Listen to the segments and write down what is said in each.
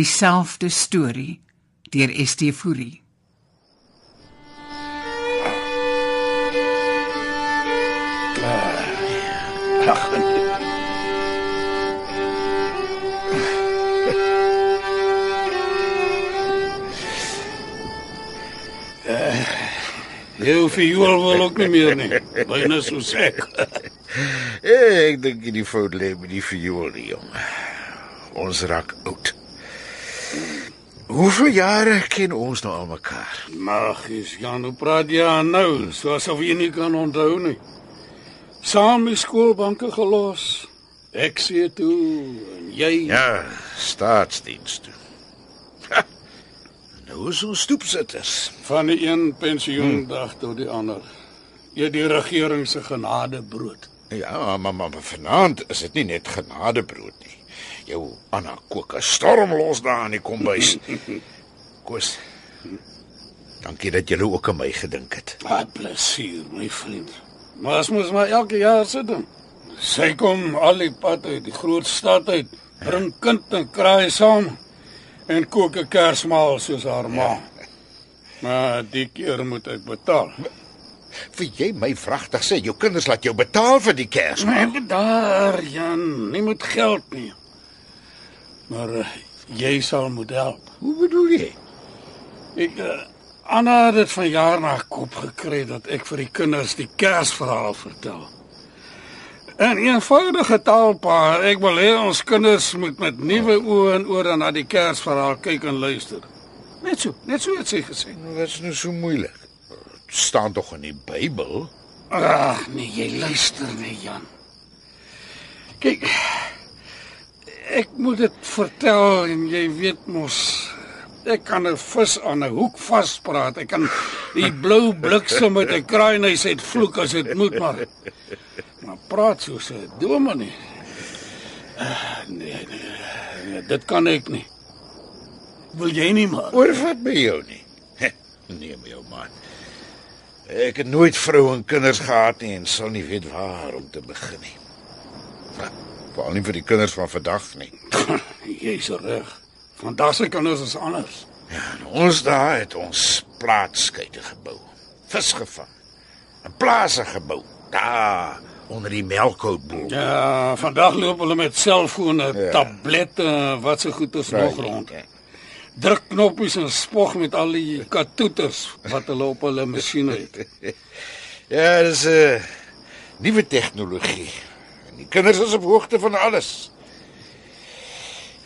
dieselfde storie deur ST Fourie. Ag. Jou viool wil ook nie meer nie. Byna so sek. Eh, ek dink die fout lê met die viool, die jong. Ons raak oud. Hoeveel jare ken ons nou al mekaar? Magies, Jan, hoe praat jy nou? Soos of jy nie kan onthou nie. Saam die skoolbanke gelos. Ek sê toe en jy Ja, staatsdiens toe. Ha, nou is ons stoepsitters. van die een pensioendag tot die ander. Jy die regering se genade brood. Ja, maar maar maar vanaand is dit nie net genadebrood nie. Jou Anna kook 'n storm los daar in die kombuis. Koos. Dankie dat jy ook aan my gedink het. Ah, plesier, my vriend. Maar as mens maar elke jaar sit dan. Sy kom al die pad uit die groot stad uit, bring kind en kraai saam en kook 'n kersmaal soos haar ma. Maar die keer moet ek betaal. Vir jy my vragtig sê jou kinders laat jou betaal vir die kers. Maar daar, Jan, nie moet geld nie. Maar uh, jy sal moet help. Hoe bedoel jy? Ek uh, Anna het dit van jaar na kop gekry dat ek vir die kinders die Kersverhaal vertel. In eenvoudige taal, pa, ek wil hê ons kinders moet met nuwe oë en ore na die Kersverhaal kyk en luister. Net so, net so het sy gesê. Nou, Wat is nou so moeilik? Het staan tog in die Bybel. Ag, nee, jy luister nie, Jan. Kyk. Ek moet dit vertel en jy weet mos ek kan 'n vis aan 'n hoek vaspraat. Ek kan die blou bliksem met 'n kraaihuis uit vloek as dit moet maar. Maar praat soos 'n dominee. Uh, nee, nee, nee, dit kan ek nie. Wil jy nie maar? Oor wat by jou nie? Nee, my ou man. Ek het nooit vroue en kinders gehad nie en sal nie weet waar om te begin nie. Ja, Veral nie vir die kinders van vandag nie. Jy's reg. Vandag se kinders is anders. Ja, ons daar het ons plaatskeite gebou. Vis gevang. 'n Plase gebou. Daar onder die melkhoutboom. Ja, vandag loop hulle met selfone, Ja. tablette, wat se goed is nog rond. Ja. Druk knoppies en spog met al die katoeters wat hulle op hulle masjiene het. Ja, dis 'n uh, nuwe tegnologie. Die kinders is op hoogte van alles.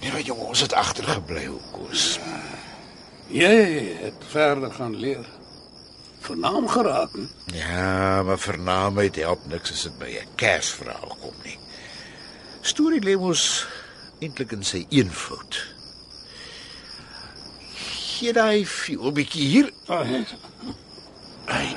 Nee, maar jong, ons het agtergebly hoekoes. Jy het verder gaan leer. Vernaam geraak. hè? Ja, maar vernaamheid help niks as dit by 'n kersverhaal kom nie. Storie lê mos eintlik in sy eenvoud. Gee daai 'n bietjie hier. Ah, hè. Ai,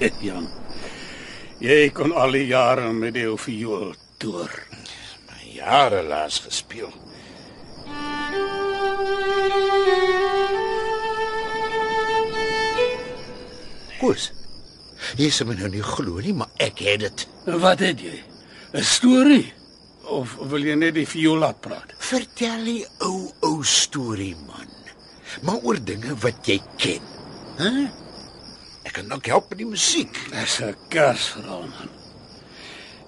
Jan. Jy kon al die jare met jou viool toer. Jare laas gespeel. Koos. Jy sê my nou nie glo nie, maar ek het dit. Wat het jy? 'n Storie of wil jy net die viool laat praat? Vertel die ou ou storie man. Maar oor dinge wat jy ken. Hæ? Ek kan ook help met die musiek. Dis 'n kersverhaal man.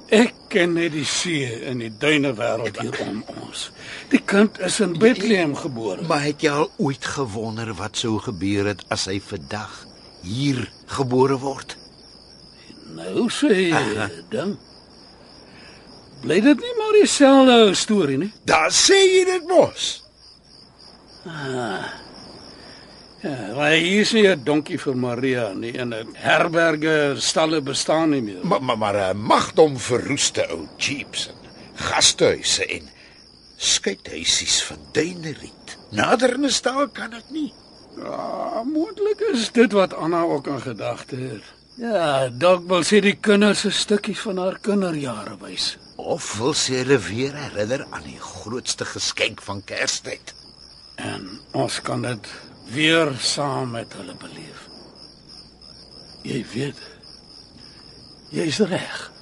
Ek ken net die see in die duine wêreld hier om ons. Die kind is in Bethlehem gebore. Maar het jy al ooit gewonder wat sou gebeur het as hy vandag hier gebore word? Nou sê jy dan. Bly dit nie maar dieselfde storie nie? Daar sê jy dit mos. Ja, maar hier is nie 'n donkie vir Maria nie en 'n herberge stalle bestaan nie meer. Maar maar, maar uh, magdom verroeste ou jeeps en gastehuise en skuithuisies van duineriet. Nader in 'n staal kan dit nie. Ja, moontlik is dit wat Anna ook in gedagte het. Ja, dalk wil sy die kinders 'n stukkie van haar kinderjare wys. Of wil sy hulle weer herinner aan die grootste geskenk van Kerstyd? En ons kan dit weer saam met hulle beleef. Jy weet. Jy's reg.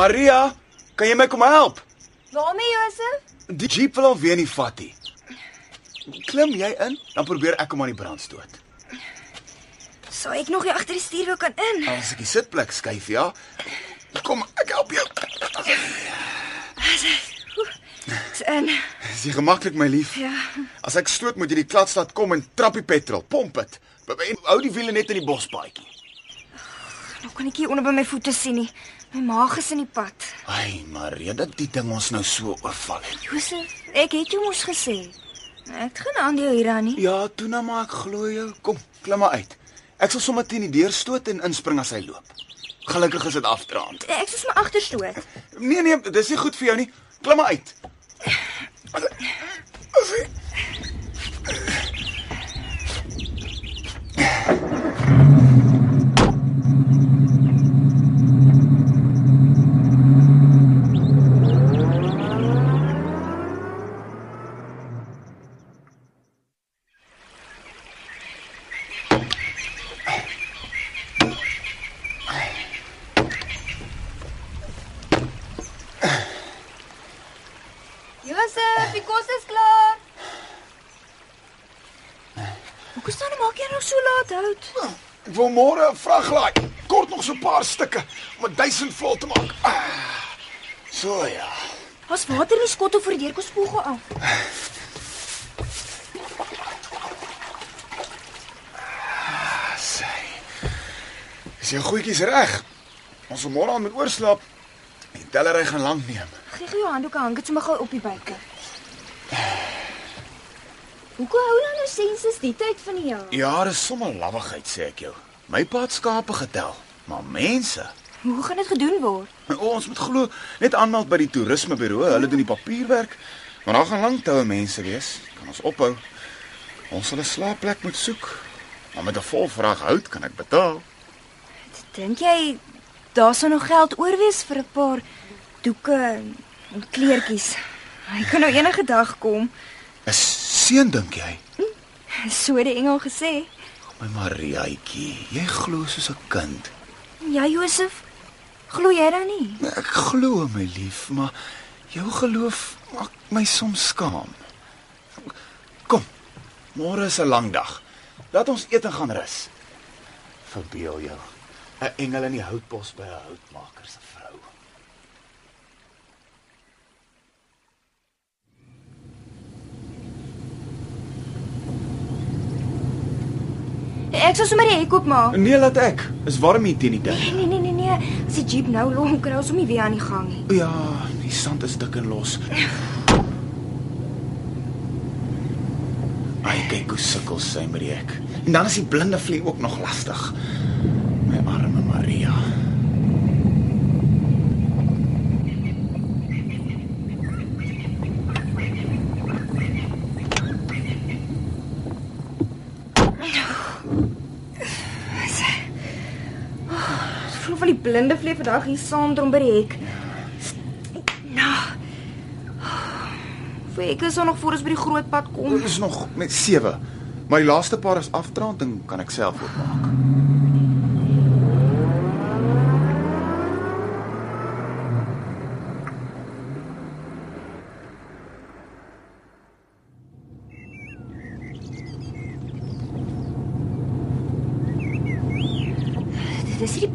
Maria, kan jy my kom help? Waarmee Josef? Die jeep wil alweer nie vat nie. Klim jy in, dan probeer ek hom aan die brand stoot. Sou ek nog hier agter die stuurwiel kan in? As ek die sitplek skuif, ja. Kom, ek help jou. Dis in. Dis nie gemaklik, my lief. Ja. As ek stoot, moet jy die kladstad kom en trap die petrol, pomp dit. En hou die wiele net in die bospaadjie. Nou kan ek hier onder by my voete sien nie. My maag is in die pad. Ai, Maria, dit die ding ons nou so oorval het. Josef, ek het jou mos gesê. Ek het geen aandeel hieraan nie. Ja, toe nou maar ek glo jou. Kom, klim maar uit. Ek sal sommer teen die deur stoot en inspring as hy loop. Gelukkig is dit afdraand. Ek sal my agterstoot. Nee nee, dis nie goed vir jou nie. Klim maar uit. Josef, die kos is klaar. Hoe staan maak jy nou so laat hout? Ek wil môre 'n vrag laai. Kort nog so 'n paar stukke om 'n 1000 vol te maak. Ah, So ja. Ons water in die skottel vir die deur kom spoel gou af. Sy. Is jou goedjies reg? Ons wil môre aan met oorslaap. Die tellery gaan lank neem. Gee jou handdoek hang dit sommer gou op die buike. Hoekom hou nou nou sensus die tyd van die jaar? Ja, dis sommer lawwigheid sê ek jou. My pa het skape getel, maar mense Hoe gaan dit gedoen word? Ons moet glo net aanmeld by die toerismeburo. Hulle doen die papierwerk. Maar daar gaan lank toue mense wees. Kan ons ophou. Ons sal 'n slaapplek moet soek. Maar met 'n vol vraag hout kan ek betaal. Dink jy daar sou nog geld oor wees vir 'n paar doeke en kleertjies? Hy kan nou enige dag kom. Is seun dink jy? So het die engel gesê. My Mariaatjie, jy glo soos 'n kind. Ja, Josef. Glo jy dan nie? Ek glo my lief, maar jou geloof maak my soms skaam. Kom. Môre is 'n lang dag. Laat ons eet en gaan rus. Verbeel jou. 'n Engel in die houtbos by 'n houtmaker se vrou. Ek sal sommer die hek oopmaak. Nee, laat ek. Is warm hier teen die ding. Nee, nee, nee, nee. As die jeep nou lom kry ons hom nie weer aan die gang nie. Ja, die sand is dik en los. Ai, kyk hoe sukkel sy met die hek. En dan is die blinde vlieg ook nog lastig. My arme Maria. Ek voel van die blinde vlieg vandag hier saam drom by die hek. Nou. Vir ek is nog voor ons by die groot pad kom. Dit is nog met 7. Maar die laaste paar is afdraand en kan ek self oopmaak.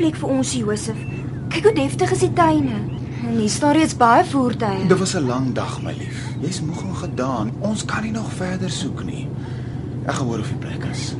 Plek vir ons, Josef. Kyk hoe deftig is die tuine. En hier staan reeds baie voertuie. Dit was 'n lang dag, my lief. Jy's moeg en gedaan. Ons kan nie nog verder soek nie. Ek gaan hoor of die plek is.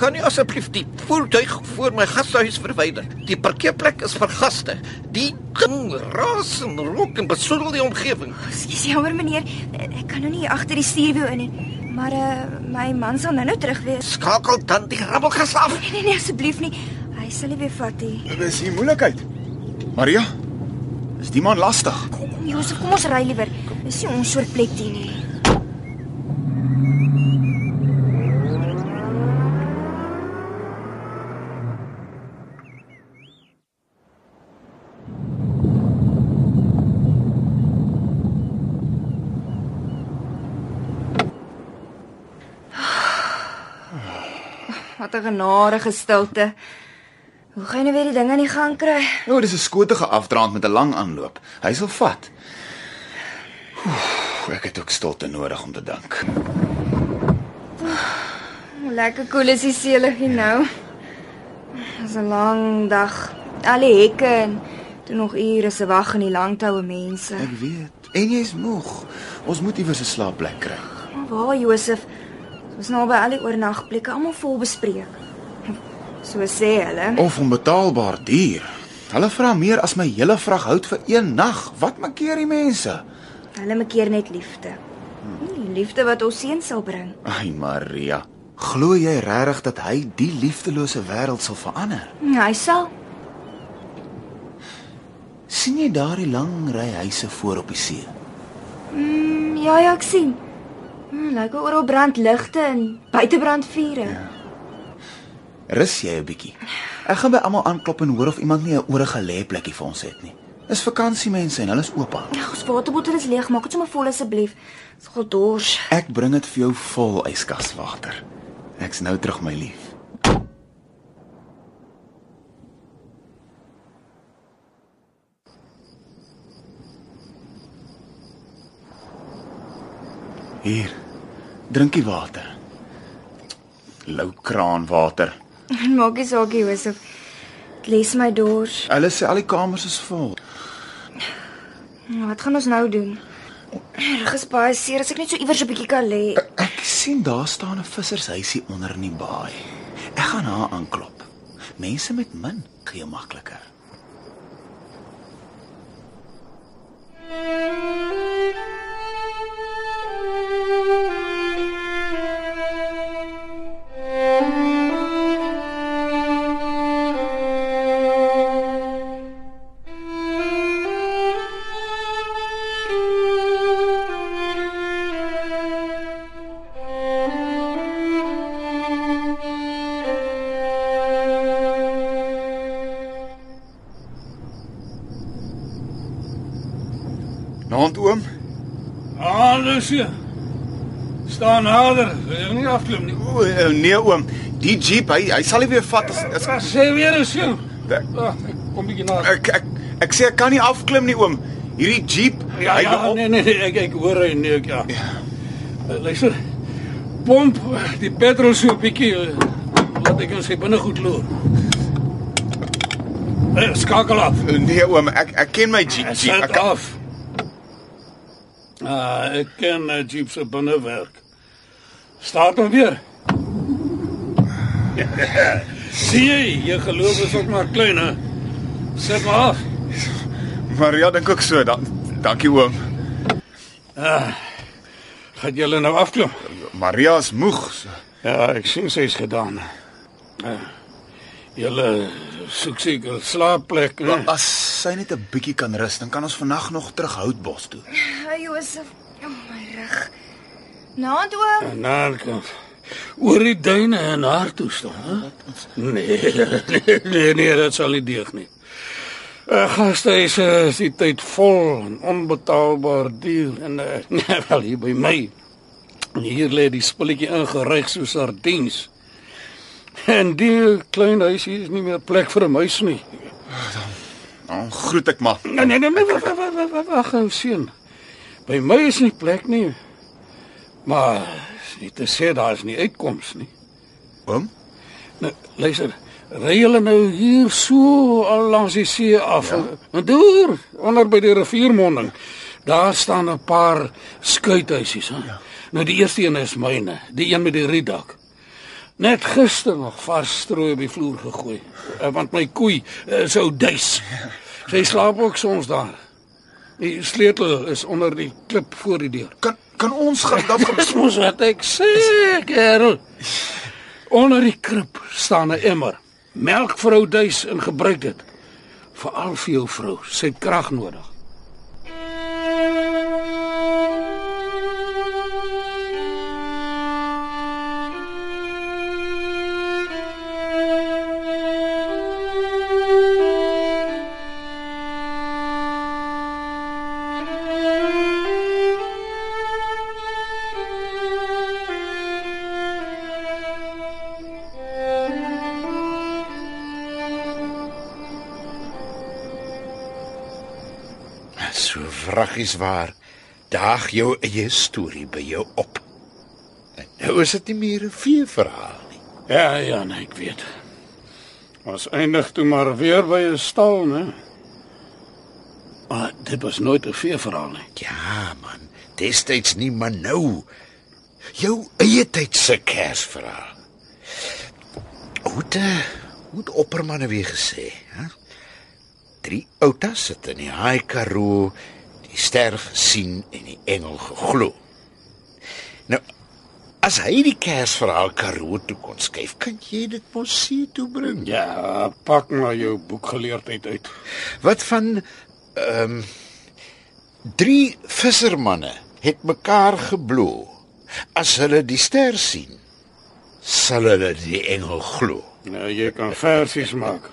Kan nie asseblief die voertuig voor my gastehuis verwyder? Die parkeerplek is vir gaste. Die ding raas en rook en besoedel die omgewing. Ekskuus jammer meneer, ek kan nou nie agter die stuurwiel in nie. Maar uh my man sal nou-nou terug wees. Skakel dan die rabbelgas af. Nee nee, nee asseblief nie. Hy sal nie weer vat nie. Dis die moeilikheid. Maria, is die man lastig? Kom, kom Josef, kom ons ry liewer. Dis nie ons soort plek hier nie. 'n genadige stilte. Hoe gaan jy nou weer die ding aan die gang kry? Nou, dis 'n skotige afdraand met 'n lang aanloop. Hy sal vat. Oef, ek het ook stilte nodig om te dink. Hoe lekker koel is die seelig hier nou. Dit is 'n lang dag. Al die hekke en toe nog ure se wag in die langtoue mense. Ek weet. En jy's moeg. Ons moet iewers 'n slaapplek kry. Maar waar Josef? Ons nou by al die oornagplekke almal vol bespreek. So sê hulle. Of onbetaalbaar duur. Hulle vra meer as my hele vrag hout vir een nag. Wat maak keer die mense? Hulle maak keer net liefde. Die liefde wat ons seun sal bring. Ai Maria, glo jy regtig dat hy die liefdelose wêreld sal verander? Ja, hy sal. sien jy daardie lang ry huise voor op die see? Mm, ja, ja, ek sien. Mm, lyk like oral brand ligte en buite brand vure. Ja. Rus jy 'n bietjie. Ek gaan by almal aanklop en hoor of iemand nie 'n oorige lêplekkie vir ons het nie. Dis vakansiemense en hulle is oop. Ja, ons waterbottel is leeg, maak dit sommer vol asseblief. Dis gou dors. Ek bring dit vir jou vol yskaswater. Ek's nou terug my lief. Hier. Drinkie water. Lou kraanwater. Maak nie saak, Josef. Ek lees my dors. Hulle sê al die kamers is vol. Wat gaan ons nou doen? Reg is baie seer as ek net so iewers 'n bietjie kan lê. Ek sien daar staan 'n vissershuisie onder in die baai. Ek gaan haar aanklop. Mense met min gee makliker. Naand Lucie. Staan nader. Wil jy nie afklim nie? O, eh, nee oom. Die jeep, hy hy sal nie weer vat as, as Ek sê weer eens jou. Ek- kom bietjie nader. ek, ek ek sê ek kan nie afklim nie oom. Hierdie jeep, Ja, hy ja, nee nee, nee ek ek hoor hy nee ek ja. Eh, Luister. Pomp eh, die petrol so 'n bietjie eh, laat ek ons binne goed loop. Eh, skakel af. Nee oom, ek ek ken my jeep. jeep. Ek af. Ah, ek ken uh, Jeep se binnewerk. Start hom weer. Sien jy, jy geloof is ook maar klein hè. Sit maar af. Maria dink ook so. Dan dankie oom. Gaan julle nou afklim? Maria is moeg. So. Ja, ek sien sy's gedaan. Uh, julle soek seker slaapplek, né? As sy net 'n bietjie kan rus, dan kan ons vannag nog terug Houtbos toe. Hey Josef, oh my rug. Naand oom. Naarkant. Oor die duine en haar toe staan, hè? Nee, nee, nee, nee, dit sal nie deeg nie. Uh, gastehuis uh, is die tyd vol en onbetaalbaar duur en uh, nee, wel hier by my. Hier lê die spulletjie ingeryg so sardiens. En die klein huisie is nie meer plek vir 'n muis nie. Dan groet ek maar. Nee nee nee, wag wag wag wag wag ou seun. By my is nie plek nie. Maar is nie te sê daar is nie uitkoms nie. Oom? Nou luister, ry hulle nou hier so al langs die see af. Ja. En deur onder by die riviermonding. Daar staan 'n paar skuithuisies, hè. Ja. Nou die eerste een is myne, die een met die rietdak. Net gister nog vars strooi op die vloer gegooi, eh, want my koei is ou duis. Sy slaap ook soms daar. Die sleutel is onder die klip voor die deur. Kan kan ons gaan dan Dis mos wat ek sê, kerel. Onder die krib staan 'n emmer. Melk vir ou duis en gebruik dit. Veral vir jou vrou, sy krag nodig. So wraggies waar daag jou eie storie by jou op. En nou is dit nie meer 'n vee verhaal nie. Ja, ja, nee, ek weet. Ons eindig toe maar weer by 'n stal, né? Maar dit was nooit 'n vee verhaal nie. Ja, man, destyds nie, maar nou. Jou eie tyd se Kersverhaal. Hoe te hoe het oppermanne weer gesê, hè? Drie outas sit in die Haai Karoo, die ster gesien en die engel geglo. Nou as hy die Kersverhaal Karoo toe kon skuif, kan jy dit mos see toe bring. Ja, pak maar jou boekgeleerdheid uit. Wat van ehm um, drie vissermanne het mekaar geblo. As hulle die ster sien, sal hulle die engel glo. Nou, jy kan versies maak.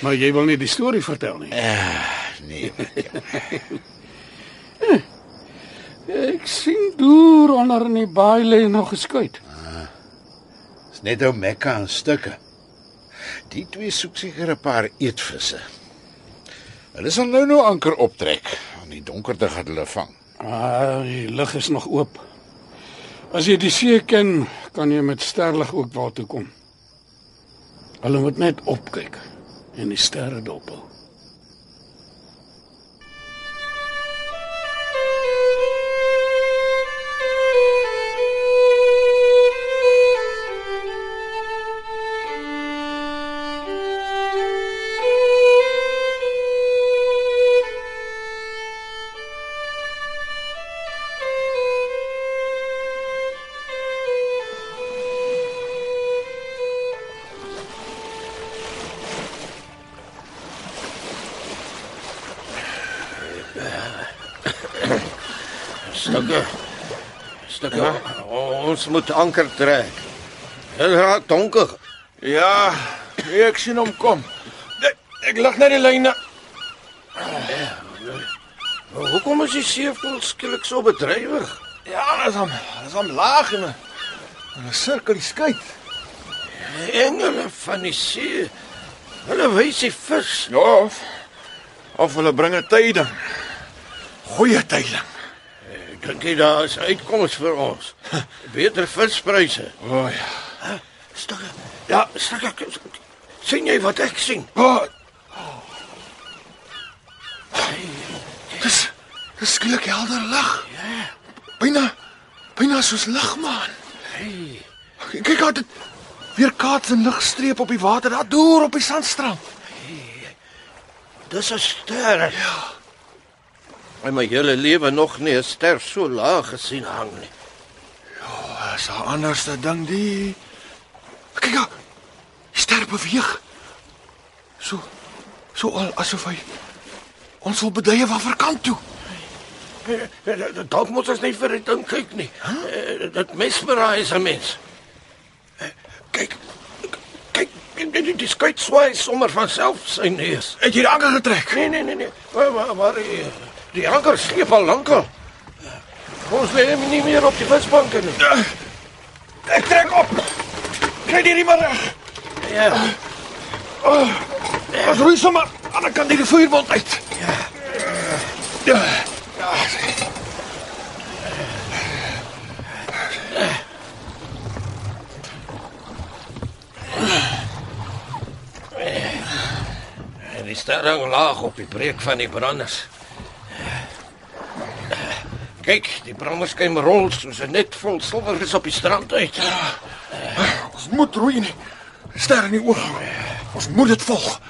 Maar jy wil nie die storie vertel nie. Nee, Ek sien deur onder in die baai lê nog geskuit. is net ou Mekka en stukke. Die twee soek seker 'n paar eetvisse. Hulle sal nou nou anker optrek. In die donkerte gaan hulle vang. Ah, die lug is nog oop. As jy die see ken, kan jy met sterlig ook waar toe kom. Hulle moet net opkyk en die sterre moet anker trek. Dit raak donker. Ja, ek sien hom kom. Ek, lig net die lyne. Hoekom is die see vol skielik so bedrywig? Ja, dis hom. Dis hom laag en 'n sirkel die skei. Engele van die see. Hulle wys die vis. Ja, of of hulle bring 'n tyding. Goeie tyding. Dink jy daar is uitkoms vir ons? Beter vispryse. O oh, ja. Stukke. Ja, stukke. sien jy wat ek sien? Oh. Dis dis skielik helder lig. Ja. Byna byna soos ligmaan. Hey, Kyk hoe dit weer kaats en ligstreep op die water daar deur op die sandstrand. dis 'n ster. Ja. En my hele lewe nog nie 'n ster so laag gesien hang nie. Oh, dis 'n anderste ding die. Kyk ja. Die ster beweeg. So so al asof hy ons wil beduie waar kant toe. Dalk moet ons net vir dit ding kyk nie. Huh? Dit mesmerise 'n mens. Eh, Kyk. Kyk, die, die skuit swaai sommer van self sy neus. Het jy die anker getrek? Nee nee nee nee. Maar maar, maar die, anker sleep al lankal. Ons lê nie meer op die visbanke nie. Ek trek op. Kry die riem reg. Ja. Ons roei sommer aan die kant die vuurbond uit. Ja. Ja. Die ster hang laag op die breek van die branders. Kyk, die branders skyn rol soos 'n net vol silwer is op die strand uit. Ons Ons moet roei nie. Ster in die oog. Ons moet dit volg.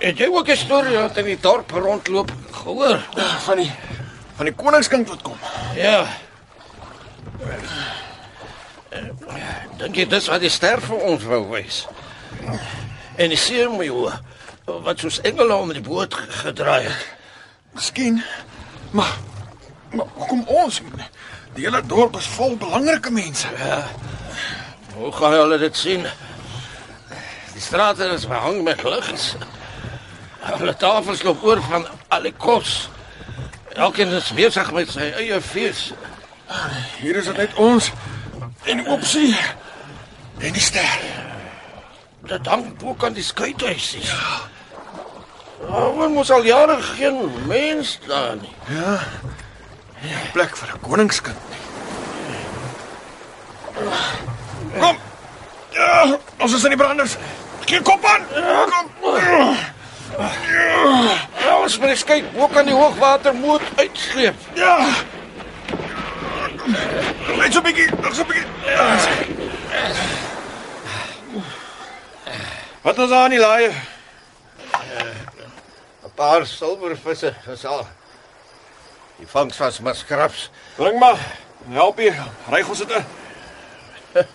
Het jy ook 'n storie wat in die dorp rondloop gehoor? Van die van die koningskind wat kom. Ja. Dink jy dis wat die ster vir ons wou wys? En die seun my hoe wat soos engele om die boot ge- gedraai het. Miskien. Maar maar kom ons. Die hele dorp is vol belangrike mense. Hoe gaan hulle dit sien? Die strate is behang met ligs. Alle tafels loop oor van al die kos. Elkeen is besig met sy eie fees. Hier is dit net ons en opsie en die ster. Dit hang ook aan die skuithuis. Ja. Waarom moes al jare geen mens daar nie? Plek vir 'n koningskind. Kom. Ja, ons is in die branders. Geen kop aan. Kom. Ja, ons moet eens kyk, hoe kan die hoogwatermoot uitsleep? Ja. Net so 'n bietjie, nog so 'n bietjie. Ja. Wat is aan die laaie? 'n Paar silwervisse is al. Die vangs was maar skraps. Bring maar. Help hier. Ry ons dit in.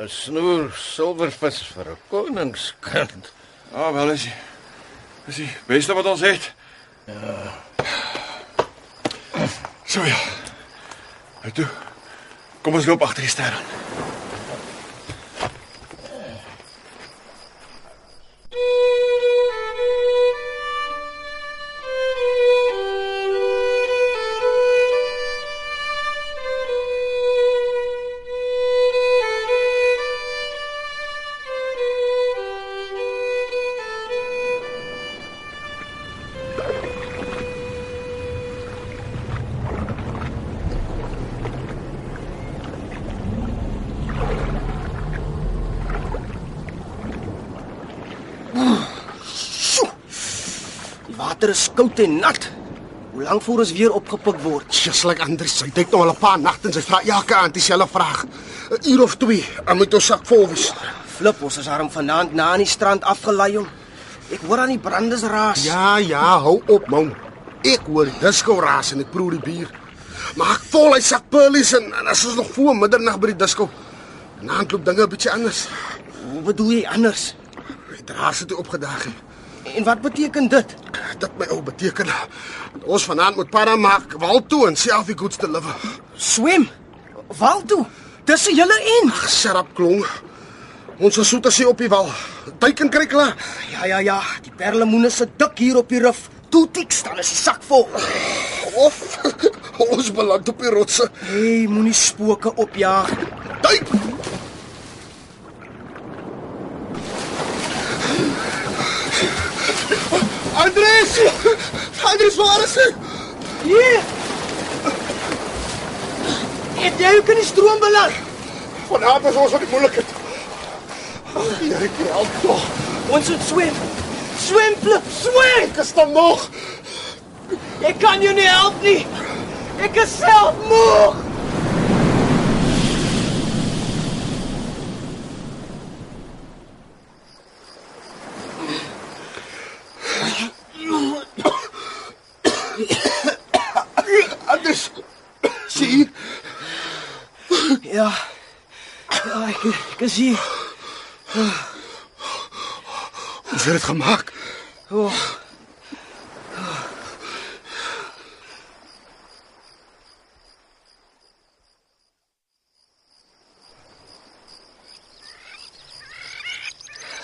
'n Snoer silwervis vir 'n koningskind. Ja, wel is. Dis die beste wat ons het. Ja. So ja. Nou toe. Kom ons loop agter die ster aan. Is koud en nat. Hoe lank voor ons weer opgepik word? Just like Anders, hy kyk nou al 'n paar nagte en sy vra elke aand dieselfde vraag. 'n Uur of 2, en moet ons sak vol wees. Flip, ons is daarom vanaand na aan die strand afgelei jong. Ek hoor aan die brandes raas. Ja, ja, hou op, man. Ek hoor disco raas en ek proe die bier. Maak vol hy sak pearlies en, en as ons nog voor middernag by die disco. Dan loop dinge 'n bietjie anders. Hoe bedoel jy anders? Hy dra se toe opgedag. hè. En wat beteken dit? Dit my ou beteken ons vanaand moet para maak, wal toe en selfie goods deliver. Swem. Val toe. Dis 'n hele en. Shut up, klong. Ons is soet as hy op die wal. Teiken kry klaar. Ja ja ja, die perlemoene se dik hier op die rif. Toe tik staan is die sak vol. Of ons beland op die rotse. Hey, moenie spooke opjaag. Duik! Andres! Andres, waar is hy? Hier. Het jy ook in die stroom beland? Vanavond is ons van die moeilikheid. Hier ek help tog. Ons moet swem. Swem, Flip, swem. Ek is dan nog. Ek kan jou nie help nie. Ek is self moeg. Andres. Sien? Ja. Ja, ek, ek is hier. Ons het dit gemaak. Oh.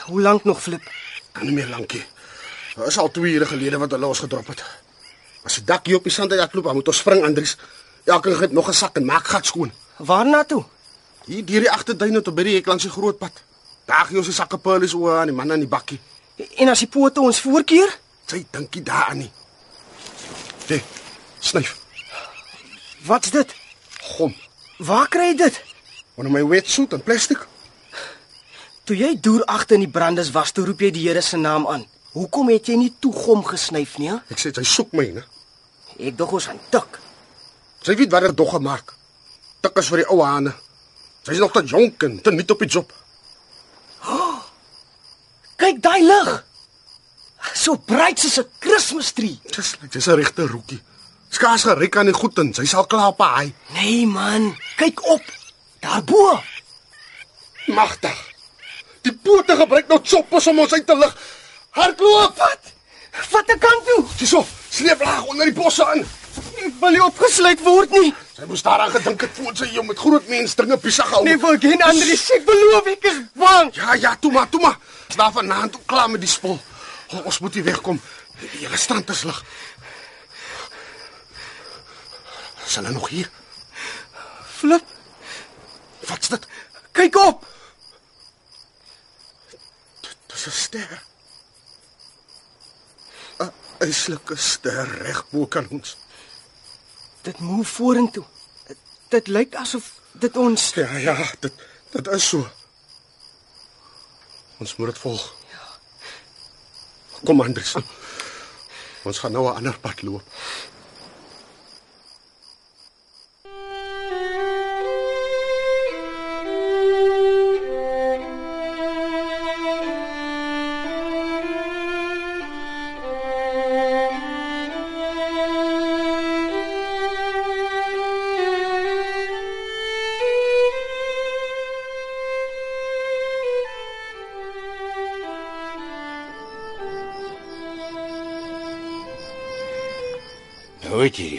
Hoe lank nog, Flip? Kan nie meer lankie. Dit is al 2 ure gelede wat hulle ons gedrop het. As die dak hier op die sand uitloop, dan moet ons spring, Elke het nog 'n sak en maak gat skoon. Waarna toe? Hier deur die agterduine tot by die hek langs die groot pad. Daar gee ons die sakke pearls oor aan die man aan die bakkie. En as die pote ons voorkeer? Sy dinkie daaraan nie. Dit snyf. Wat's dit? Gom. Waar kry jy dit? Onder my wetsuit en plastiek. Toe jy deur agter in die brandes was, toe roep jy die Here se naam aan. Hoekom het jy nie toe gom gesnyf nie? hè? Ek sê sy soek my, né? Ek dog ons aan tik. Sy weet wat dit dog gemaak. Tik is vir die ou hane. Sy's nog te jonk en te nuut op die job. Kyk daai lig. So bruid soos 'n Kersfeestree. Dis like dis 'n regte roekie. Skaars geryk aan die goed en sy sal klaar op hy. Nee man, kyk op. Daarbo. Magtig. Die bote gebruik nou choppers om ons uit te lig. Hardloop! Wat? Wat 'n kant toe? Hierso, sleep laag onder die bosse in. Ek wil nie opgesluit word nie. Sy moes daaraan gedink het voor sy jou met groot mens dinge besig hou. Nee, vir geen ander ek beloof ek is bang. Ja, ja, toe maar, toe maar. Slaap vanaand ook klaar met die spul. O, ons moet hier wegkom. Die hele strand is lig. Is hulle nog hier? Flip, Wat's dit? kyk op. Dis 'n ster. 'n Eislike ster reg bo kan ons. Dit move vorentoe. Dit, dit lyk asof dit ons Ja, ja, dit dit is so. Ons moet dit volg. Ja. Kom Andries. Ons gaan nou 'n ander pad loop.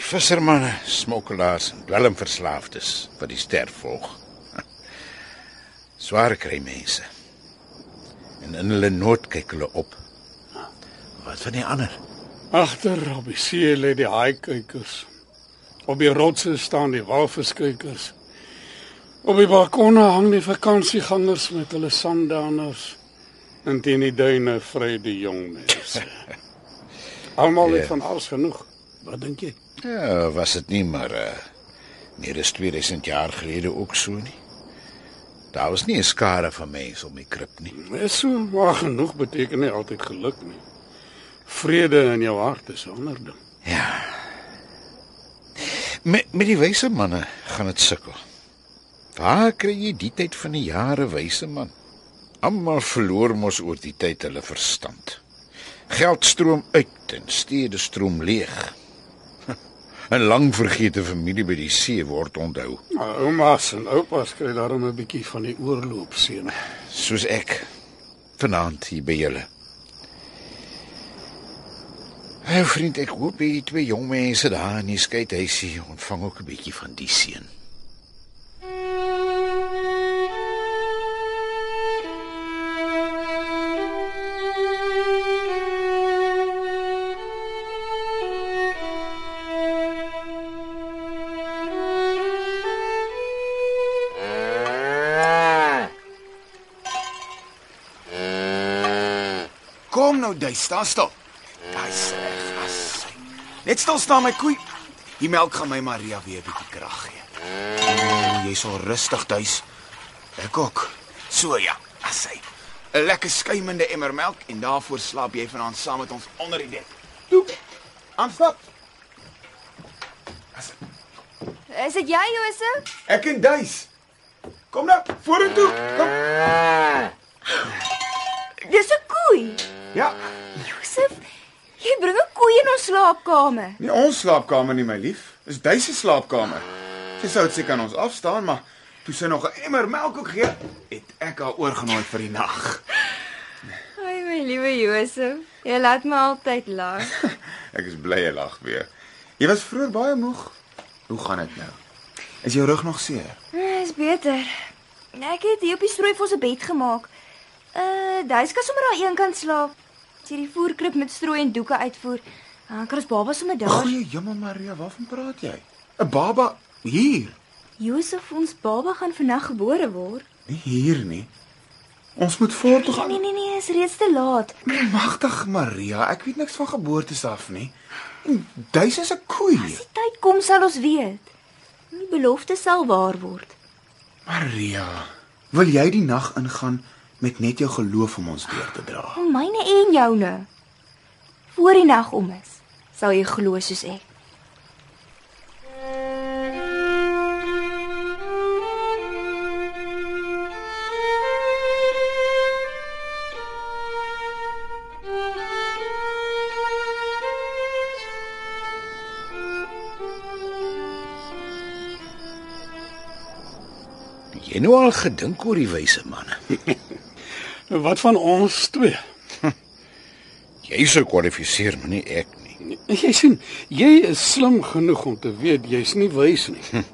Vissermanne, smokkelaars en dwelmverslaafdes wat die ster volg. Sware kry mense. En in hulle nood kyk hulle op. Wat van die ander? Agter op die see lê die haaikykers. Op die rotse staan die walviskykers. Op die balkone hang die vakansiegangers met hulle sanddaners. En teen die duine vry die jong mense. Almal het Ja. van alles genoeg. Wat dink jy? Ja, was dit nie maar uh meer as 2000 jaar gelede ook so nie. Daar was nie 'n skare van mense om die krib nie. Is so, maar genoeg beteken nie altyd geluk nie. Vrede in jou hart is 'n ander ding. Met met die wyse manne gaan dit sukkel. Waar kry jy die tyd van die jare wyse man? Almal verloor mos oor die tyd hulle verstand. Geld stroom uit en stede stroom leeg. 'n Lang vergete familie by die see word onthou, Maar oumas en oupas kry daarom 'n bietjie van die oorloopseën. soos ek vanaand hier by julle. Hey vriend, ek hoop die twee jong mense daar in die skeidhuisie ontvang ook 'n bietjie van die seën. Kom nou, jy staan stil. Daai sê vas. Net stil staan my koei. Die melk gaan my Maria weer 'n bietjie krag gee. Mm, jy sal rustig tuis. Ek ook. So ja, as hy 'n lekker skuimende emmer melk en daarvoor slaap jy vanaand saam met ons onder die dek. Toe. Aanstap. As Is dit jy, Josef? ek en duis. Kom nou, vorentoe. Kom. Dis 'n koei. Ja. Josef, jy bring 'n koei in ons slaapkamer. Nie ons slaapkamer nie, my lief. Dis duis se slaapkamer. Sy sou dit seker aan ons afstaan, maar toe sy nog 'n emmer melk ook gee, het ek haar oorgenooi vir die nag. Ai my liewe Josef, jy laat my altyd lag. Ek is bly jy lag weer. Jy was vroeër baie moeg. Hoe gaan dit nou? Is jou rug nog seer? Eh, Is beter. Ek het hier op die strooi vir ons 'n bed gemaak. Uh, duis kan sommer daar een kant slaap. As jy die voerkrib met strooi en doeke uitvoer, dan kan ons baba sommer daar. Goeie Hemel Maria, waarvan praat jy? 'n Baba hier. Josef, ons baba gaan vandag gebore word. Nie hier nie. Ons moet voort toe Nee gaan. nee nee, nee, is reeds te laat. Magtig Maria, ek weet niks van geboortes af nie. Duis is 'n koei. As die tyd kom sal ons weet. Die belofte sal waar word. Maria, wil jy die nag ingaan met net jou geloof om ons deur te dra. O, myne en joune. Voor die nag om is, sal jy glo soos ek. Jy nou al gedink oor die wyse manne. Wat van ons twee? Jy sou kwalifiseer, maar nie ek nie. Jy sien, jy is slim genoeg om te weet jy's nie wys nie.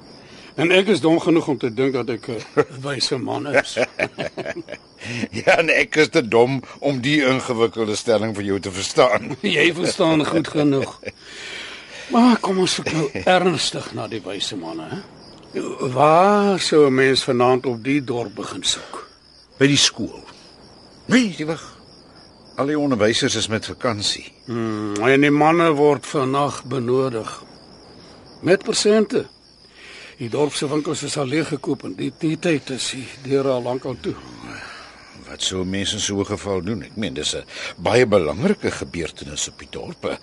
En ek is dom genoeg om te dink dat ek 'n wyse man is. Ja, en ek is te dom om die ingewikkelde stelling vir jou te verstaan. Jy verstaan goed genoeg. Maar kom ons kyk nou ernstig na die wyse manne, hè? Waar sou 'n mens vanaand op die dorp begin soek? By die skool. Nee, jy wag. Al die onderwysers is met vakansie. Hmm, en die manne word vannag benodig. Met persente. Die dorp se winkels is al leeg gekoop en die, die tyd is die deure al lank al toe. Wat sou mense in so 'n geval doen? Ek meen, dis 'n baie belangrike gebeurtenis op die dorp.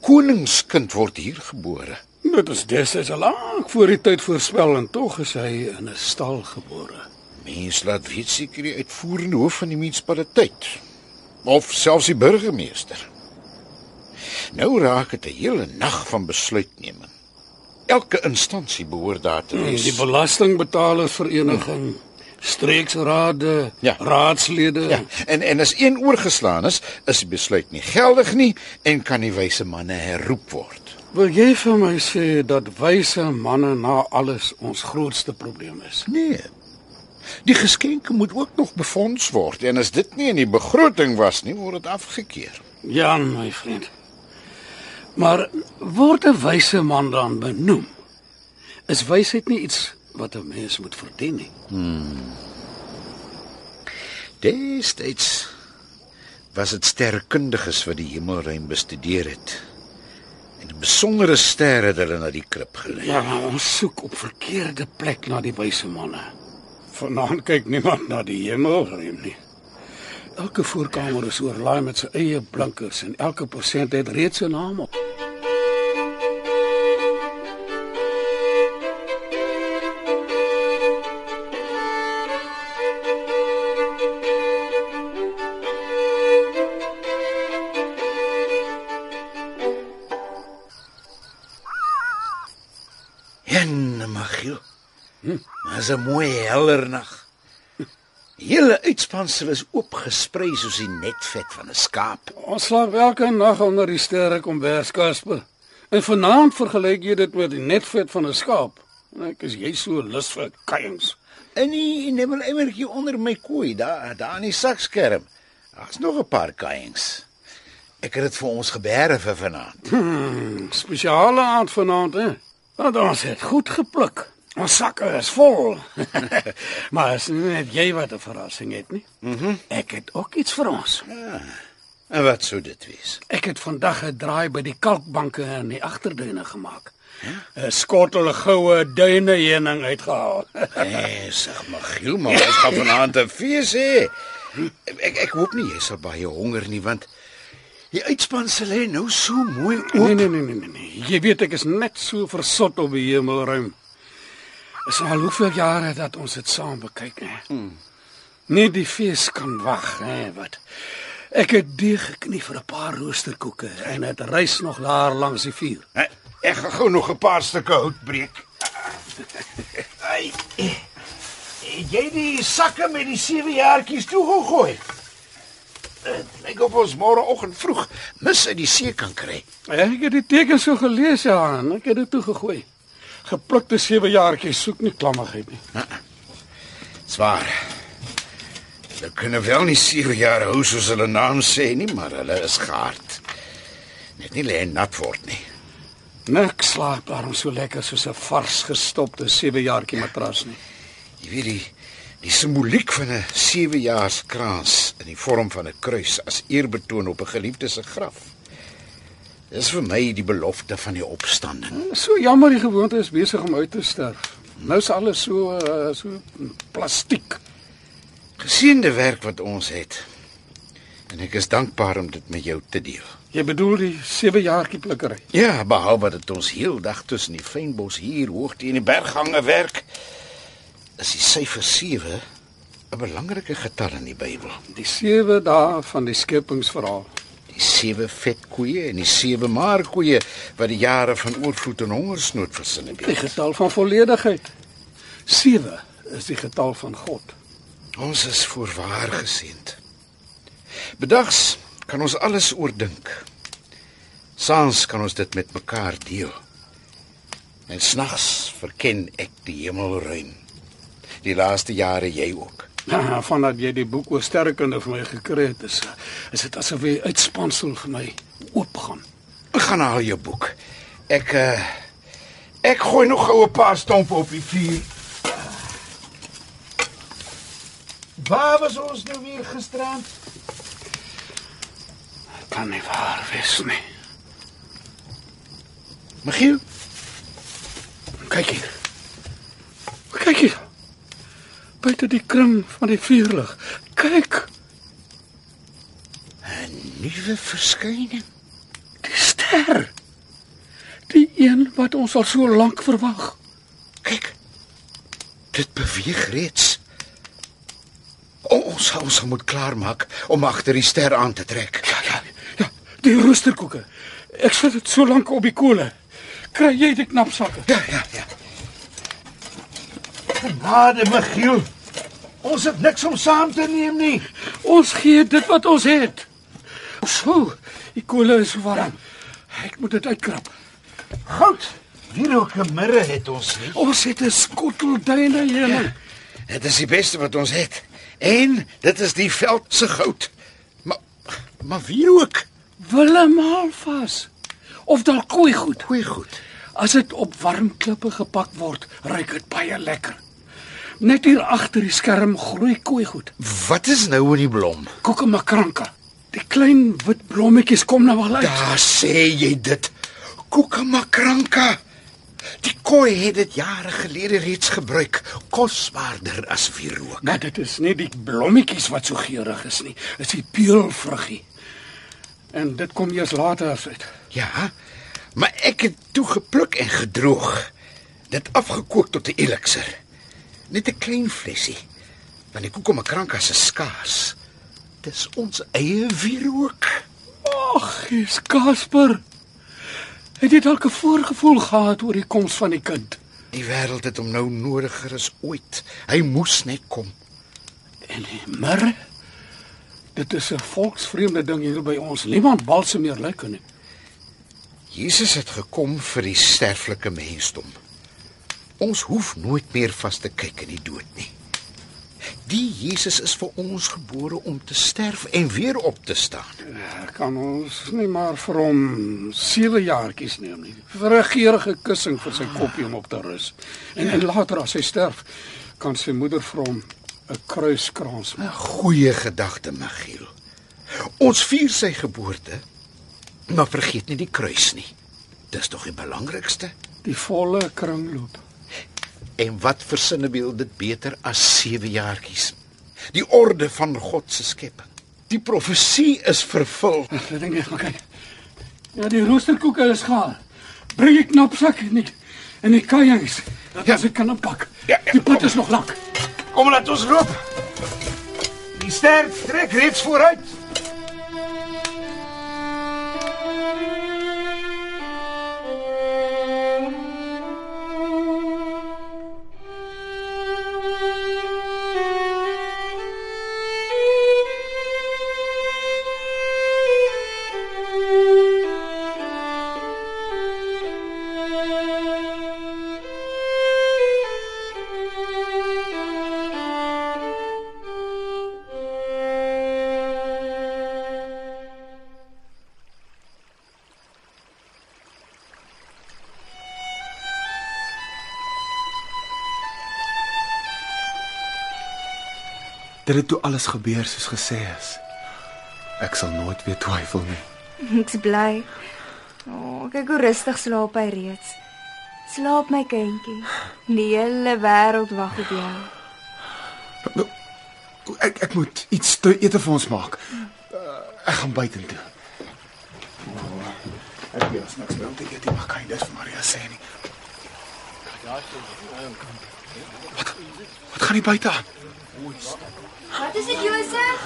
Koningskind word hier gebore. Dit is destyds al lank voor die tyd voorspel en tog is hy in 'n stal gebore. Mense laat weet seker die uitvoerende hoof van die munisipaliteit of selfs die burgemeester. Nou raak dit 'n hele nag van besluitneming. Elke instansie behoort daar te Hmm, wees. Die belastingbetalersvereniging, streeksrade, Ja. raadslede. Ja, en en as een oorgeslaan is, is die besluit nie geldig nie en kan die wyse manne herroep word. Wil jy vir my sê dat wyse manne na alles ons grootste probleem is? Nee. Die geskenke moet ook nog befonds word en as dit nie in die begroting was nie, word dit afgekeur. Jan, my vriend. Maar word 'n wyse man dan benoem? Is wysheid nie iets wat 'n mens moet verdien nie? Destyds was dit sterrekundiges wat die hemelruim bestudeer het. En die besondere sterre het hulle na die krib gelei. Ja, maar ons soek op verkeerde plek na die wyse manne. Vanaand kyk niemand na die hemelruim nie. Elke voorkamer is oorlaai met sy eie blinkers en elke persent het reeds 'n naam op. Dis 'n mooi helder nag. Hele uitspansel is oopgesprei soos die netvet van 'n skaap. Ons slaap elke nag onder die sterre kombers Kasper. En vanaand vergelyk jy dit met die netvet van 'n skaap. En ek is jy so lus vir kuiings. In die nemmelemmertjie onder my kooi, daar daar in die sakskerm. Daar's nog 'n paar kuiings. Ek het dit vir ons gebeere vir vanaand. Hmm, spesiale aand vanaand, hè. Want ons het goed gepluk. Ons sakke is vol. maar is nie net jy wat 'n verrassing het nie. Mhm. Mm ek het ook iets vir ons. En wat sou dit wees? Ek het vandag 'n draai by die kalkbanke in die agterduine gemaak. 'n Skottel goue duine heuning uitgehaal. Nee, sag Magiel, maar ons gaan vanaand 'n fees hê. Ek ek hoop nie jy sal baie honger nie want die uitspansel lê nou so mooi oop. Nee nee nee nee nee, nee. Jy weet ek is net so versot op die hemelruim. Is al hoeveel jare dat ons dit saam bekyk, hè. Hmm. Nee, die fees kan wag, hè, wat. Ek het deeg geknie vir 'n paar roosterkoeke en dit rys nog daar langs die vuur. Hè, Ek gaan gou nog 'n paar stukke hout breek. Ai. Het jy die sakke met die sewe jaartjies toegegooi? Dit lyk of ons môreoggend vroeg mis uit die see kan kry. Ek het die teken so gelees ja, en ek het dit toegegooi. Geplukte sewe jaartjies soek nie klammigheid nie. Swaar. Hulle kunnen wel nie sewe jaar hou soos hulle naam sê nie, maar hulle is gehard. Net nie lê nat word nie. Nik slaap daarom so lekker soos 'n vars gestopte sewe jaartjie matras nie. Jy weet die die simboliek van 'n sewejaarskrans in die vorm van 'n kruis as eerbetoon op 'n geliefde se graf. Dis vir my die belofte van die opstanding. So jammer die gewoonte is besig om uit te sterf. Nou is alles so uh, so plastiek. Geseënde werk wat ons het. En ek is dankbaar om dit met jou te deel. Jy bedoel die sewe jaartjie plukkery. Ja, behalwe dat ons heeldag tussen die fynbos hier hoogte en die berggange werk, is die syfer 7 'n belangrike getal in die Bybel. Die sewe dae van die skepingsverhaal. Die sewe vetkoeie en die sewe maarkoeie wat die jare van oorvloed en hongersnood versinne Die het. getal van volledigheid. 7 is die getal van God. Ons is voorwaar geseend. Bedags kan ons alles oordink. Saans kan ons dit met mekaar deel. En snags verken ek die hemelruim. Die laaste jare jy ook. Vandat jy die boek oor sterrekunde vir my gekry het, is is dit asof 'n uitspansel vir my oopgaan. Ek gaan haal jou boek. Ek uh, ek gooi nog gou 'n paar stompe op die vuur. Waar was ons nou weer gisterand? Kan nie waar wees nie. Michiel, Kyk hier. Kyk hier. Buite die kring van die vuurlig. Kyk, 'n nuwe verskyning. die ster. Die een wat ons al so lank verwag. Kyk. Dit beweeg reeds. O, ons sal ons moet klaarmaak om agter die ster aan te trek. Ja, ja, ja, die roosterkoeke. Ek sit dit so lank op die kole. Kry jy die knapsakke? Ja, ja, ja. Genade, Michiel. Ons het niks om saam te neem nie. Ons gee dit wat ons het. So, die kole is warm. Ek moet dit uitkrap. Goud. Wieroke mirre het ons nie. Ons het 'n skottelduine heuning. Dit is die beste wat ons het. En dit is die veld se goud. Maar maar wierook? Willem Alfas. Of dalk koei goed. Goeie goed. As dit op warm klippe gepak word, ruik dit baie lekker. Net hier agter die skerm groei koei goed. Wat is nou in die blom? Kokemakranka. Die klein wit blommetjies kom nou al uit. Daar sê jy dit. Kokemakranka. Die koei het dit jare gelede reeds gebruik, kosbaarder as wierook. Maar dit is nie die blommetjies wat so geurig is nie, dit is die peulvruggie. En dit kom eers later as uit. Ja, maar ek het toe gepluk en gedroog. Dit afgekook tot 'n elixir. Net 'n klein flesie. Want die koekomakranka se skaars. Dis ons eie wierook. Ag, jy's Casper. Het jy dalk 'n voorgevoel gehad oor die koms van die kind? Die wêreld het hom nou nodiger as ooit. Hy moes net kom. En mir. Dit is 'n volksvreemde ding hier by ons. Niemand balsemeer lyk nie. Jesus het gekom vir die sterflike mensdom. Ons hoef nooit meer vas te kyk in die dood nie. Die Jesus is vir ons gebore om te sterf en weer op te staan. Kan ons nie maar vir hom 7 jaartjies neem nie. Vir 'n geurende kussing vir sy koppie om op te rus. En, en later as hy sterf, kan sy moeder vir hom 'n kruiskrans maak. 'n Goeie gedagte, Michiel. Ons vier sy geboorte, maar vergeet nie die kruis nie. Dis tog die belangrikste. Die volle kringloop. En wat versinnebeeld dit beter as sewe jaartjies? Die orde van God se skepping. Die profesie is vervul. Ek dink ek kyk. Ja, die roosterkoeke is gaar. Bring die knapsak en die en die kajings. Dat Ja. kan. Ja, ja, die pad kom. is nog lank. Kom laat ons loop. Die ster trek reeds vooruit. Dit het toe alles gebeur soos gesê is. Ek sal nooit weer twyfel nie. Ek's bly. O, oh, kyk hoe rustig slaap hy reeds. Slaap my kindjie. Die hele wêreld wag op jou. Nou, Ek ek moet iets te ete vir ons maak. Uh, ek gaan buitentoe. Ek weet niks meer om te eet, nie, maar kan jy dit vir Maria sê nie? Wat, wat gaan nie buite aan? Wat is dit, Josef?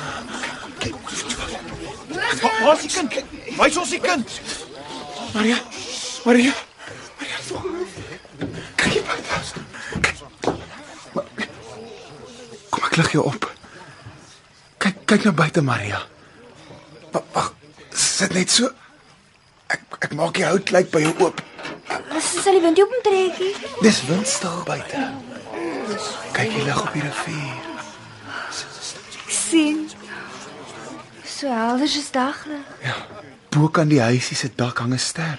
Wa- Waar is die kind? Wys ons die kind. Maria, Maria. Maria, so. Kyk hier buite. Kyk. Ma- Ek lig jou op. Kyk kyk na buite Maria. Wag, wag. Sit net so. Ek ek maak die hout lyk by jou oop. Dis sal die wind jou omtrekkie. Dis windstil buite. Kyk die lig op die rivier. Ek sien. So helder is daglig. Bo kan die huisie se dak hang 'n ster.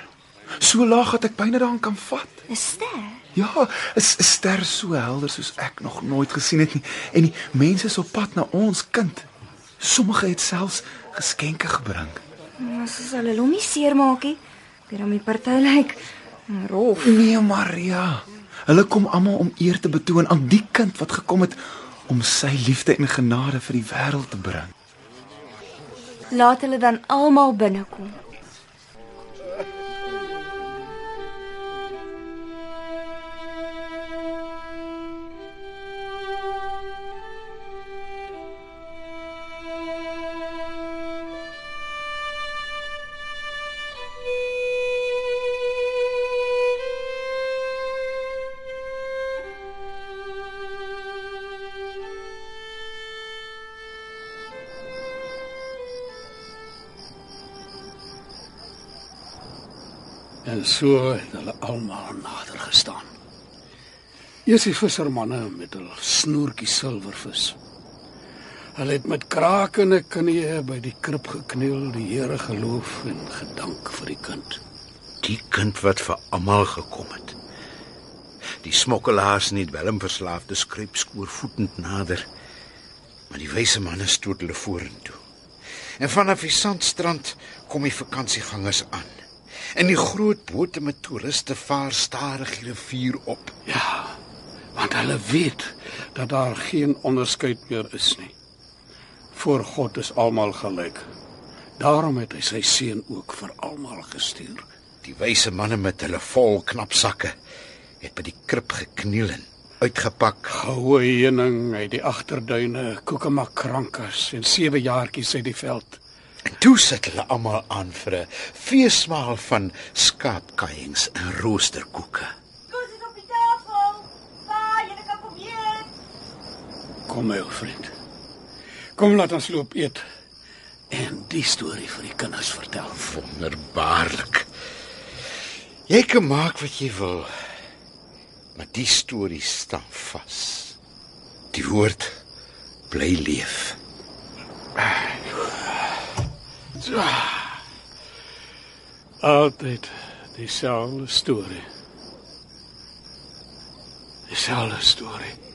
So laag dat ek byna daaraan kan vat. 'n Ster. Ja, 'n ster so helder soos ek nog nooit gesien het nie. En die mense is op pad na ons kind. Sommige het selfs geskenke gebring. Ons sal hulle hom nie seermaak nie. Piramie party lyk rof. Nee, Maria. Hulle kom almal om eer te betoon aan die kind wat gekom het om sy liefde en genade vir die wêreld te bring. Laat hulle dan almal binnekom. En so het hulle almal nader gestaan. Eers die vissermanne met hul snoertjie silwervis. Hulle het met krakende knieë by die krib gekniel, die Here geloof en gedank vir die kind. Die kind wat vir almal gekom het. Die smokkelaars en die dwelmverslaafde skryp skoorvoetend nader. Maar die wyse manne stoot hulle vorentoe. En vanaf die sandstrand kom die vakansiegangers aan. En die groot bote met toeriste vaar stadig die rivier op. Ja, want hulle weet dat daar geen onderskeid meer is nie. Voor God is almal gelyk. Daarom het hy sy seun ook vir almal gestuur. Die wyse manne met hulle vol knapsakke het by die krib gekniel en uitgepak. Goue heuning uit die agterduine, koekemakkrankas en sewe jaartjies uit die veld. En toe sit hulle almal aan vir 'n feesmaal van skaapkaiings en roosterkoeke. Kos is op die tafel. Pa, jy kan kom eet. Kom my ou vriend. Kom laat ons loop eet en die storie vir die kinders vertel. Wonderbaarlik. Jy kan maak wat jy wil. Maar die storie staan vas. Die woord bly leef. Altyd dieselfde storie. Dieselfde storie.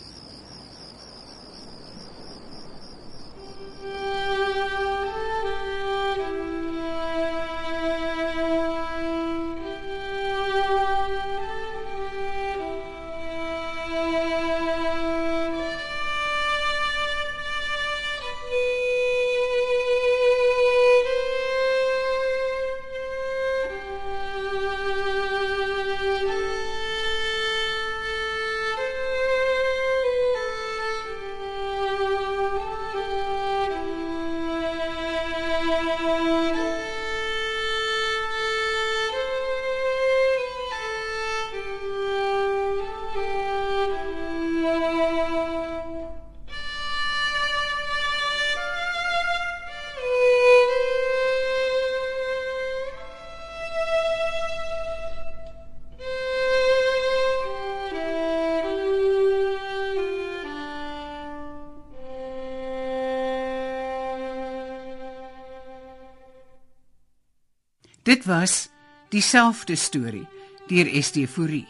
Dit was dieselfde storie deur ST Fourie.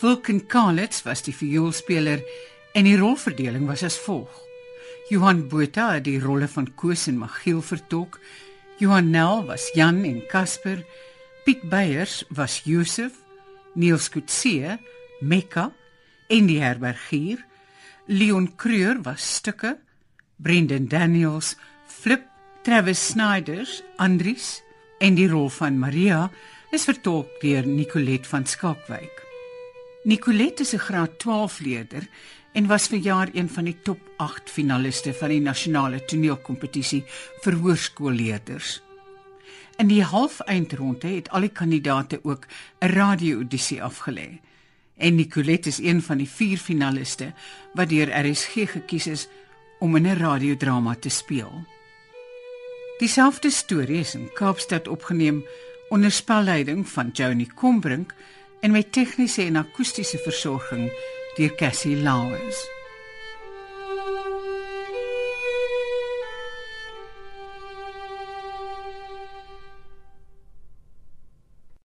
Vulcan Kalitz was die vioolspeler en die rolverdeling was as volg: Johan Botha het die rolle van Koos en Magiel vertolk. Johan Nel was Jan en Casper. Piet Beyers was Josef. Niels Kutse, Mekka en die herbergier. Leon Creur was Stukke. Brendan Daniels, Flip, Travis Snyders, Andries en die rol van Maria is vertolk deur Nicolet van Skalkwyk. Nicolet is 'n graad 12 leerder en was verjaar een van die top 8 finaliste van die nasionale toneelkompetisie vir hoërskoolleerders. In die halfeindronde het al die kandidate ook 'n radio-audisie afgelê En Nicolette is een van die 4 finaliste wat deur RSG gekies is om in 'n radiodrama te speel. Dieselfde storie is in Kaapstad opgeneem onder spelleiding van Joni Combrink en met tegniese en akoestiese versorging deur Cassie Lauers.